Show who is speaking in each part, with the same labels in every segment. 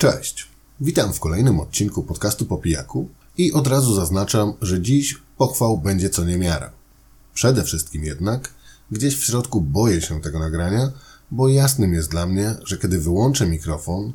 Speaker 1: Cześć. Witam w kolejnym odcinku podcastu po pijaku i od razu zaznaczam, że dziś pochwał będzie co niemiara. Przede wszystkim jednak gdzieś w środku boję się tego nagrania, bo jasnym jest dla mnie, że kiedy wyłączę mikrofon,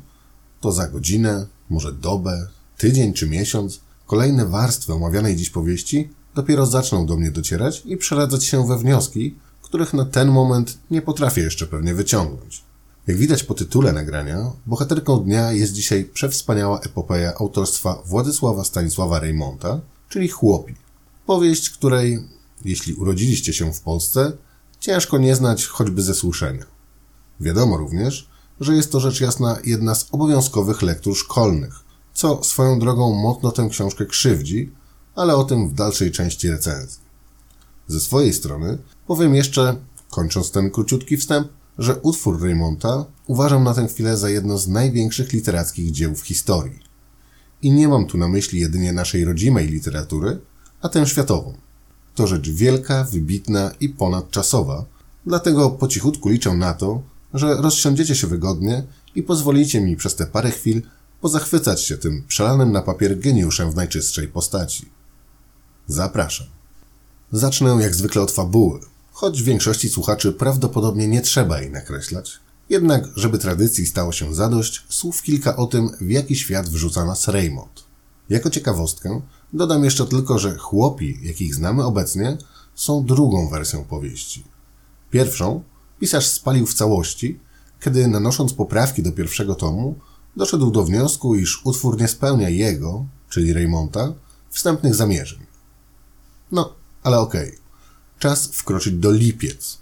Speaker 1: to za godzinę, może dobę, tydzień czy miesiąc kolejne warstwy omawianej dziś powieści dopiero zaczną do mnie docierać i przeradzać się we wnioski, których na ten moment nie potrafię jeszcze pewnie wyciągnąć. Jak widać po tytule nagrania, bohaterką dnia jest dzisiaj przewspaniała epopeja autorstwa Władysława Stanisława Reymonta, czyli Chłopi. Powieść, której, jeśli urodziliście się w Polsce, ciężko nie znać choćby ze słyszenia. Wiadomo również, że jest to rzecz jasna jedna z obowiązkowych lektur szkolnych, co swoją drogą mocno tę książkę krzywdzi, ale o tym w dalszej części recenzji. Ze swojej strony powiem jeszcze, kończąc ten króciutki wstęp, że utwór Raymonta uważam na tę chwilę za jedno z największych literackich dzieł w historii. I nie mam tu na myśli jedynie naszej rodzimej literatury, a tę światową. To rzecz wielka, wybitna i ponadczasowa, dlatego po cichutku liczę na to, że rozsiądziecie się wygodnie i pozwolicie mi przez te parę chwil pozachwycać się tym przelanym na papier geniuszem w najczystszej postaci. Zapraszam. Zacznę jak zwykle od fabuły, choć większości słuchaczy prawdopodobnie nie trzeba jej nakreślać. Jednak, żeby tradycji stało się zadość, słów kilka o tym, w jaki świat wrzuca nas Raymond. Jako ciekawostkę dodam jeszcze tylko, że chłopi, jakich znamy obecnie, są drugą wersją powieści. Pierwszą pisarz spalił w całości, kiedy nanosząc poprawki do pierwszego tomu, doszedł do wniosku, iż utwór nie spełnia jego, czyli Raymonta, wstępnych zamierzeń. No, ale okej. Okay. Czas wkroczyć do Lipiec,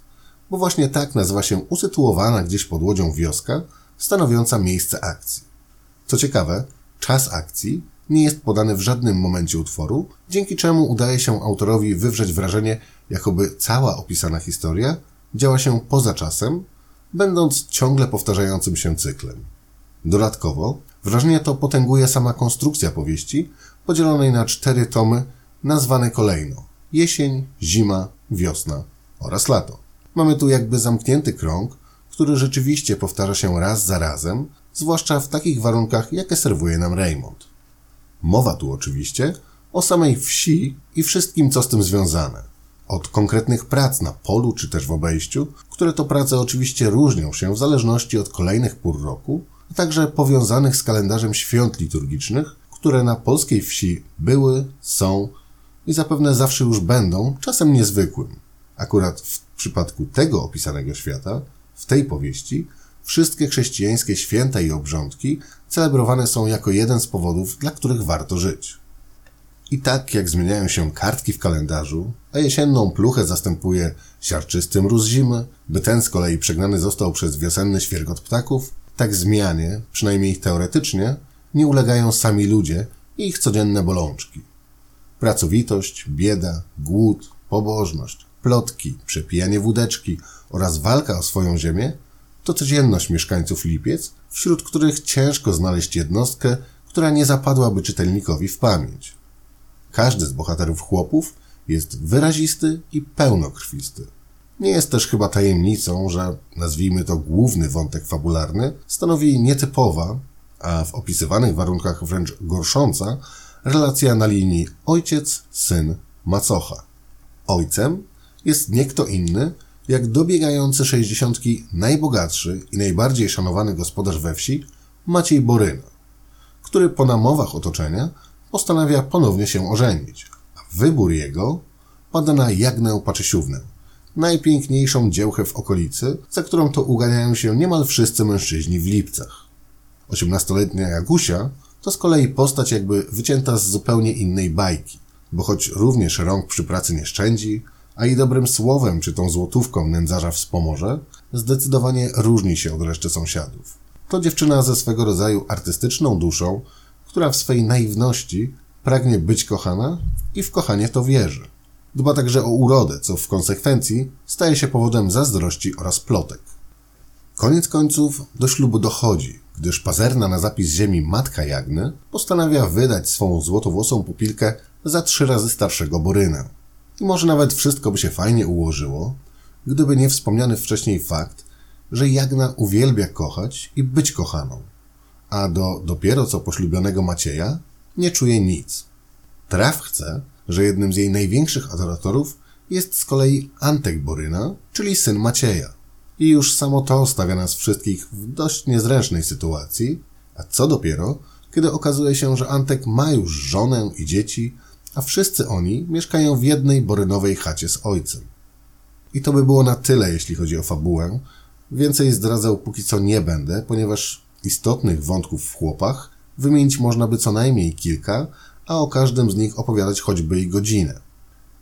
Speaker 1: bo właśnie tak nazywa się usytuowana gdzieś pod łodzią wioska, stanowiąca miejsce akcji. Co ciekawe, czas akcji nie jest podany w żadnym momencie utworu, dzięki czemu udaje się autorowi wywrzeć wrażenie, jakoby cała opisana historia działa się poza czasem, będąc ciągle powtarzającym się cyklem. Dodatkowo, wrażenie to potęguje sama konstrukcja powieści, podzielonej na cztery tomy, nazwane kolejno jesień, zima, wiosna oraz lato. Mamy tu jakby zamknięty krąg, który rzeczywiście powtarza się raz za razem, zwłaszcza w takich warunkach, jakie serwuje nam Raymond. Mowa tu oczywiście o samej wsi i wszystkim, co z tym związane. Od konkretnych prac na polu czy też w obejściu, które to prace oczywiście różnią się w zależności od kolejnych pór roku, a także powiązanych z kalendarzem świąt liturgicznych, które na polskiej wsi były, są i zapewne zawsze już będą czasem niezwykłym. Akurat w przypadku tego opisanego świata, w tej powieści, wszystkie chrześcijańskie święta i obrządki celebrowane są jako jeden z powodów, dla których warto żyć. I tak jak zmieniają się kartki w kalendarzu, a jesienną pluchę zastępuje siarczysty mróz zimy, by ten z kolei przegnany został przez wiosenny świergot ptaków, tak zmianie, przynajmniej teoretycznie, nie ulegają sami ludzie i ich codzienne bolączki. Pracowitość, bieda, głód, pobożność, plotki, przepijanie wódeczki oraz walka o swoją ziemię to codzienność mieszkańców Lipiec, wśród których ciężko znaleźć jednostkę, która nie zapadłaby czytelnikowi w pamięć. Każdy z bohaterów chłopów jest wyrazisty i pełnokrwisty. Nie jest też chyba tajemnicą, że nazwijmy to główny wątek fabularny stanowi nietypowa, a w opisywanych warunkach wręcz gorsząca, relacja na linii ojciec, syn, macocha. Ojcem jest nie kto inny, jak dobiegający sześćdziesiątki najbogatszy i najbardziej szanowany gospodarz we wsi Maciej Boryna, który po namowach otoczenia postanawia ponownie się ożenić, a wybór jego pada na Jagnę Paczysiównę, najpiękniejszą dziełchę w okolicy, za którą to uganiają się niemal wszyscy mężczyźni w Lipcach. Osiemnastoletnia Jagusia to z kolei postać jakby wycięta z zupełnie innej bajki, bo choć również rąk przy pracy nie szczędzi, a i dobrym słowem czy tą złotówką nędzarza wspomoże, zdecydowanie różni się od reszty sąsiadów. To dziewczyna ze swego rodzaju artystyczną duszą, która w swej naiwności pragnie być kochana i w kochanie to wierzy. Dba także o urodę, co w konsekwencji staje się powodem zazdrości oraz plotek. Koniec końców do ślubu dochodzi, gdyż pazerna na zapis ziemi matka Jagny postanawia wydać swą złotowłosą pupilkę za trzy razy starszego Borynę. I może nawet wszystko by się fajnie ułożyło, gdyby nie wspomniany wcześniej fakt, że Jagna uwielbia kochać i być kochaną, a do dopiero co poślubionego Macieja nie czuje nic. Traf chce, że jednym z jej największych adoratorów jest z kolei Antek Boryna, czyli syn Macieja. I już samo to stawia nas wszystkich w dość niezręcznej sytuacji, a co dopiero, kiedy okazuje się, że Antek ma już żonę i dzieci, a wszyscy oni mieszkają w jednej borynowej chacie z ojcem. I to by było na tyle, jeśli chodzi o fabułę. Więcej zdradzał póki co nie będę, ponieważ istotnych wątków w chłopach wymienić można by co najmniej kilka, a o każdym z nich opowiadać choćby i godzinę.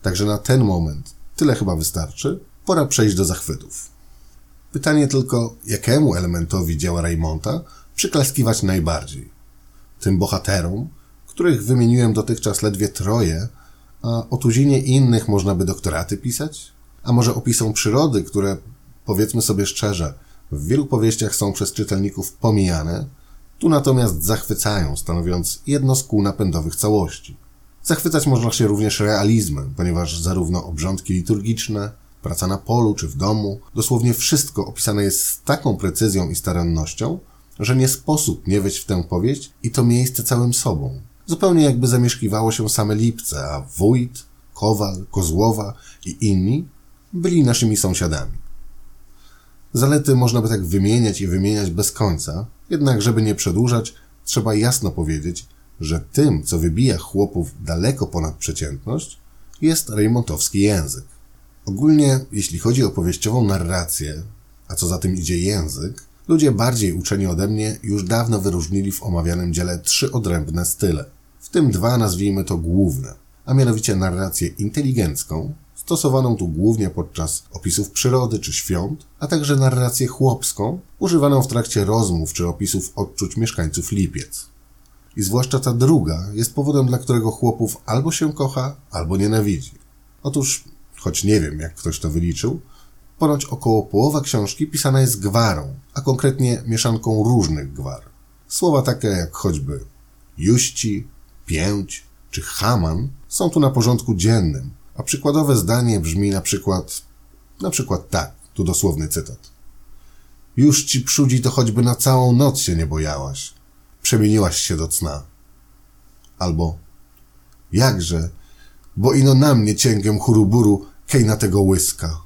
Speaker 1: Także na ten moment tyle chyba wystarczy. Pora przejść do zachwytów. Pytanie tylko, jakiemu elementowi dzieła Raymonta przyklaskiwać najbardziej? Tym bohaterom, których wymieniłem dotychczas ledwie troje, a o tuzinie innych można by doktoraty pisać? A może opisom przyrody, które, powiedzmy sobie szczerze, w wielu powieściach są przez czytelników pomijane, tu natomiast zachwycają, stanowiąc jedno z kół napędowych całości. Zachwycać można się również realizmem, ponieważ zarówno obrządki liturgiczne, praca na polu czy w domu, dosłownie wszystko opisane jest z taką precyzją i starannością, że nie sposób nie wejść w tę powieść i to miejsce całym sobą. Zupełnie jakby zamieszkiwało się same Lipce, a Wójt, Kowal, Kozłowa i inni byli naszymi sąsiadami. Zalety można by tak wymieniać i wymieniać bez końca, jednak żeby nie przedłużać, trzeba jasno powiedzieć, że tym, co wybija chłopów daleko ponad przeciętność, jest rejmontowski język. Ogólnie, jeśli chodzi o powieściową narrację, a co za tym idzie język, ludzie bardziej uczeni ode mnie już dawno wyróżnili w omawianym dziele trzy odrębne style. W tym dwa nazwijmy to główne, a mianowicie narrację inteligencką, stosowaną tu głównie podczas opisów przyrody czy świąt, a także narrację chłopską, używaną w trakcie rozmów czy opisów odczuć mieszkańców Lipiec. I zwłaszcza ta druga jest powodem, dla którego chłopów albo się kocha, albo nienawidzi. Otóż, choć nie wiem, jak ktoś to wyliczył, ponoć około połowa książki pisana jest gwarą, a konkretnie mieszanką różnych gwar. Słowa takie jak choćby juści, pięć czy haman są tu na porządku dziennym, a przykładowe zdanie brzmi na przykład, na przykład tak, tu dosłowny cytat. Już ci przudzi to choćby na całą noc się nie bojałaś. Przemieniłaś się do cna. Albo jakże, bo ino na mnie cięgiem churuburu na tego łyska.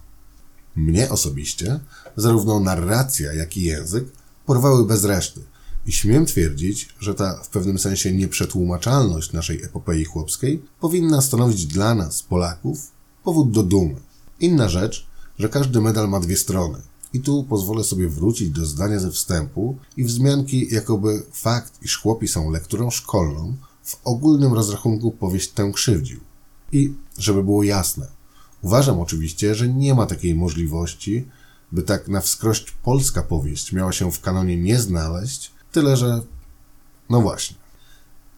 Speaker 1: Mnie osobiście zarówno narracja, jak i język porwały bez reszty i śmiem twierdzić, że ta w pewnym sensie nieprzetłumaczalność naszej epopei chłopskiej powinna stanowić dla nas, Polaków, powód do dumy. Inna rzecz, że każdy medal ma dwie strony. I tu pozwolę sobie wrócić do zdania ze wstępu i wzmianki, jakoby fakt, iż chłopi są lekturą szkolną, w ogólnym rozrachunku powieść tę krzywdził. I, żeby było jasne, uważam oczywiście, że nie ma takiej możliwości, by tak na wskrość polska powieść miała się w kanonie nie znaleźć, tyle że, no właśnie,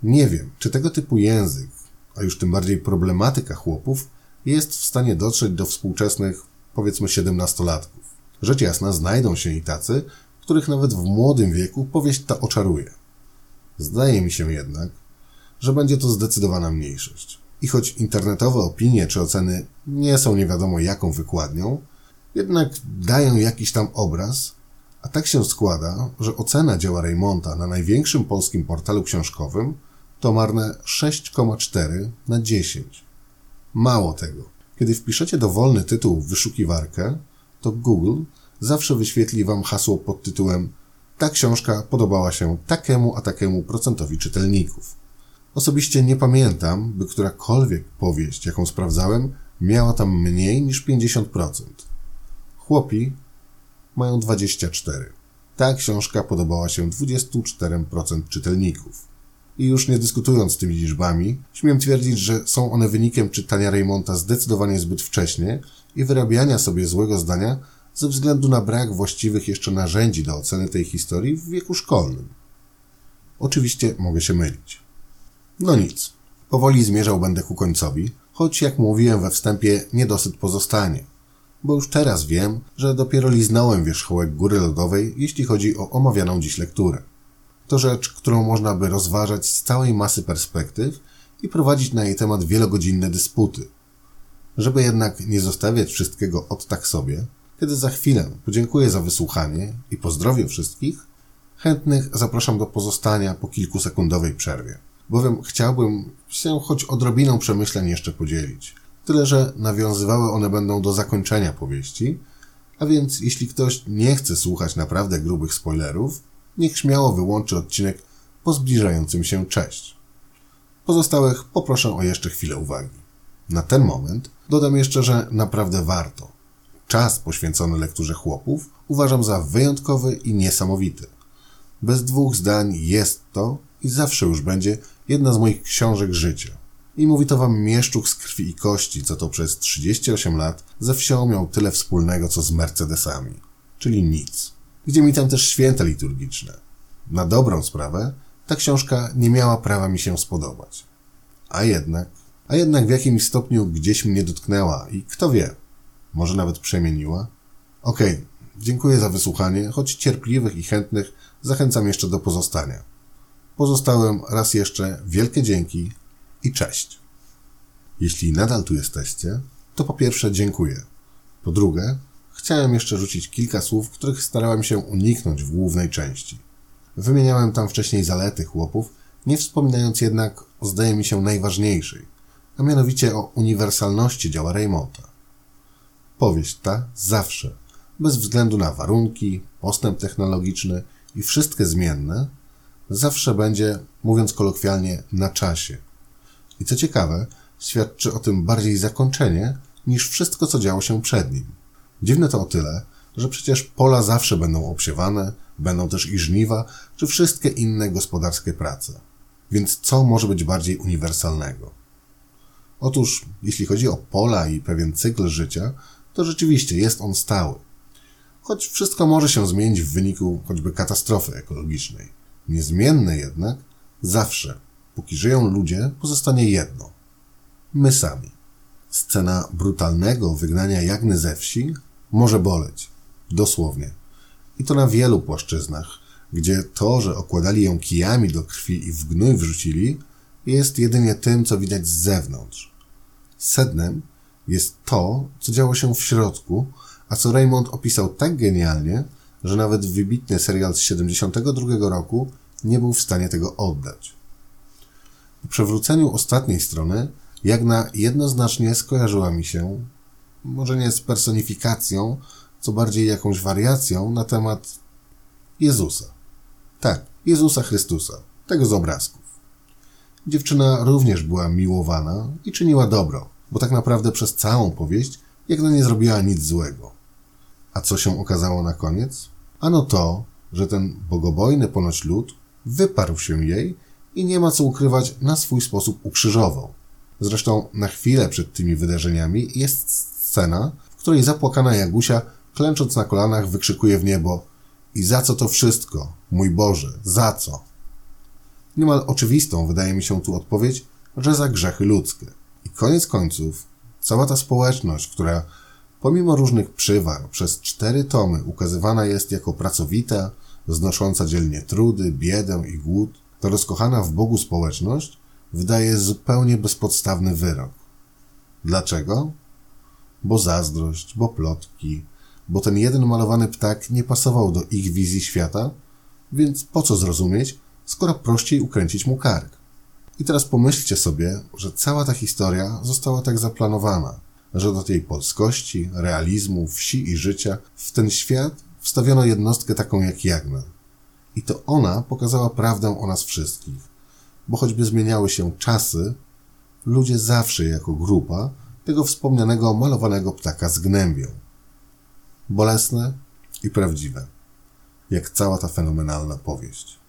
Speaker 1: nie wiem, czy tego typu język, a już tym bardziej problematyka chłopów, jest w stanie dotrzeć do współczesnych, powiedzmy, siedemnastolatków. Rzecz jasna, znajdą się i tacy, których nawet w młodym wieku powieść ta oczaruje. Zdaje mi się jednak, że będzie to zdecydowana mniejszość. I choć internetowe opinie czy oceny nie są nie wiadomo jaką wykładnią, jednak dają jakiś tam obraz, a tak się składa, że ocena dzieła Raymonta na największym polskim portalu książkowym to marne 6,4 na 10. Mało tego, kiedy wpiszecie dowolny tytuł w wyszukiwarkę, to Google zawsze wyświetli Wam hasło pod tytułem Ta książka podobała się takiemu a takiemu procentowi czytelników. Osobiście nie pamiętam, by którakolwiek powieść, jaką sprawdzałem, miała tam mniej niż 50%. Chłopi mają 24. Ta książka podobała się 24% czytelników. I już nie dyskutując z tymi liczbami, śmiem twierdzić, że są one wynikiem czytania Raymonta zdecydowanie zbyt wcześnie i wyrabiania sobie złego zdania ze względu na brak właściwych jeszcze narzędzi do oceny tej historii w wieku szkolnym. Oczywiście mogę się mylić. No nic. Powoli zmierzał będę ku końcowi, choć jak mówiłem we wstępie, niedosyt pozostanie. Bo już teraz wiem, że dopiero liznąłem wierzchołek góry lodowej, jeśli chodzi o omawianą dziś lekturę. To rzecz, którą można by rozważać z całej masy perspektyw i prowadzić na jej temat wielogodzinne dysputy. Żeby jednak nie zostawiać wszystkiego od tak sobie, kiedy za chwilę podziękuję za wysłuchanie i pozdrowię wszystkich, chętnych zapraszam do pozostania po kilkusekundowej przerwie, bowiem chciałbym się choć odrobiną przemyśleń jeszcze podzielić. Tyle, że nawiązywały one będą do zakończenia powieści, a więc jeśli ktoś nie chce słuchać naprawdę grubych spoilerów, niech śmiało wyłączy odcinek po zbliżającym się cześć. Pozostałych poproszę o jeszcze chwilę uwagi. Na ten moment dodam jeszcze, że naprawdę warto. Czas poświęcony lekturze chłopów uważam za wyjątkowy i niesamowity. Bez dwóch zdań jest to i zawsze już będzie jedna z moich książek życia. I mówi to wam mieszczuk z krwi i kości, co to przez 38 lat ze wsią miał tyle wspólnego, co z Mercedesami. Czyli nic. Gdzie mi tam też święta liturgiczne. Na dobrą sprawę, ta książka nie miała prawa mi się spodobać. A jednak, a jednak w jakimś stopniu gdzieś mnie dotknęła i kto wie, może nawet przemieniła? Okej, okay, dziękuję za wysłuchanie, choć cierpliwych i chętnych zachęcam jeszcze do pozostania. Pozostałem raz jeszcze wielkie dzięki i cześć. Jeśli nadal tu jesteście, to po pierwsze dziękuję. Po drugie, chciałem jeszcze rzucić kilka słów, których starałem się uniknąć w głównej części. Wymieniałem tam wcześniej zalety chłopów, nie wspominając jednak o zdaje mi się najważniejszej, a mianowicie o uniwersalności dzieła Raymonta. Powieść ta zawsze, bez względu na warunki, postęp technologiczny i wszystkie zmienne, zawsze będzie, mówiąc kolokwialnie, na czasie. I co ciekawe, świadczy o tym bardziej zakończenie niż wszystko, co działo się przed nim. Dziwne to o tyle, że przecież pola zawsze będą obsiewane, będą też i żniwa, czy wszystkie inne gospodarskie prace. Więc co może być bardziej uniwersalnego? Otóż, jeśli chodzi o pola i pewien cykl życia, to rzeczywiście jest on stały. Choć wszystko może się zmienić w wyniku choćby katastrofy ekologicznej. Niezmienne jednak zawsze, póki żyją ludzie, pozostanie jedno. My sami. Scena brutalnego wygnania Jagny ze wsi może boleć. Dosłownie. I to na wielu płaszczyznach, gdzie to, że okładali ją kijami do krwi i w gnój wrzucili, jest jedynie tym, co widać z zewnątrz. Sednem jest to, co działo się w środku, a co Raymond opisał tak genialnie, że nawet wybitny serial z 72 roku nie był w stanie tego oddać. Po przewróceniu ostatniej strony Jagna jednoznacznie skojarzyła mi się, może nie z personifikacją, co bardziej jakąś wariacją na temat Jezusa. Tak, Jezusa Chrystusa, tego z obrazków. Dziewczyna również była miłowana i czyniła dobro, bo tak naprawdę przez całą powieść Jagna nie zrobiła nic złego. A co się okazało na koniec? Ano to, że ten bogobojny ponoć lud wyparł się jej i nie ma co ukrywać, na swój sposób ukrzyżował. Zresztą na chwilę przed tymi wydarzeniami jest scena, w której zapłakana Jagusia, klęcząc na kolanach, wykrzykuje w niebo i za co to wszystko? Mój Boże, za co? Niemal oczywistą wydaje mi się tu odpowiedź, że za grzechy ludzkie. I koniec końców, cała ta społeczność, która pomimo różnych przywar przez cztery tomy ukazywana jest jako pracowita, znosząca dzielnie trudy, biedę i głód, to rozkochana w Bogu społeczność wydaje zupełnie bezpodstawny wyrok. Dlaczego? Bo zazdrość, bo plotki, bo ten jeden malowany ptak nie pasował do ich wizji świata, więc po co zrozumieć, skoro prościej ukręcić mu kark? I teraz pomyślcie sobie, że cała ta historia została tak zaplanowana, że do tej polskości, realizmu, wsi i życia w ten świat wstawiono jednostkę taką jak Jagna. I to ona pokazała prawdę o nas wszystkich. Bo choćby zmieniały się czasy, ludzie zawsze jako grupa tego wspomnianego malowanego ptaka zgnębią. Bolesne i prawdziwe, jak cała ta fenomenalna powieść.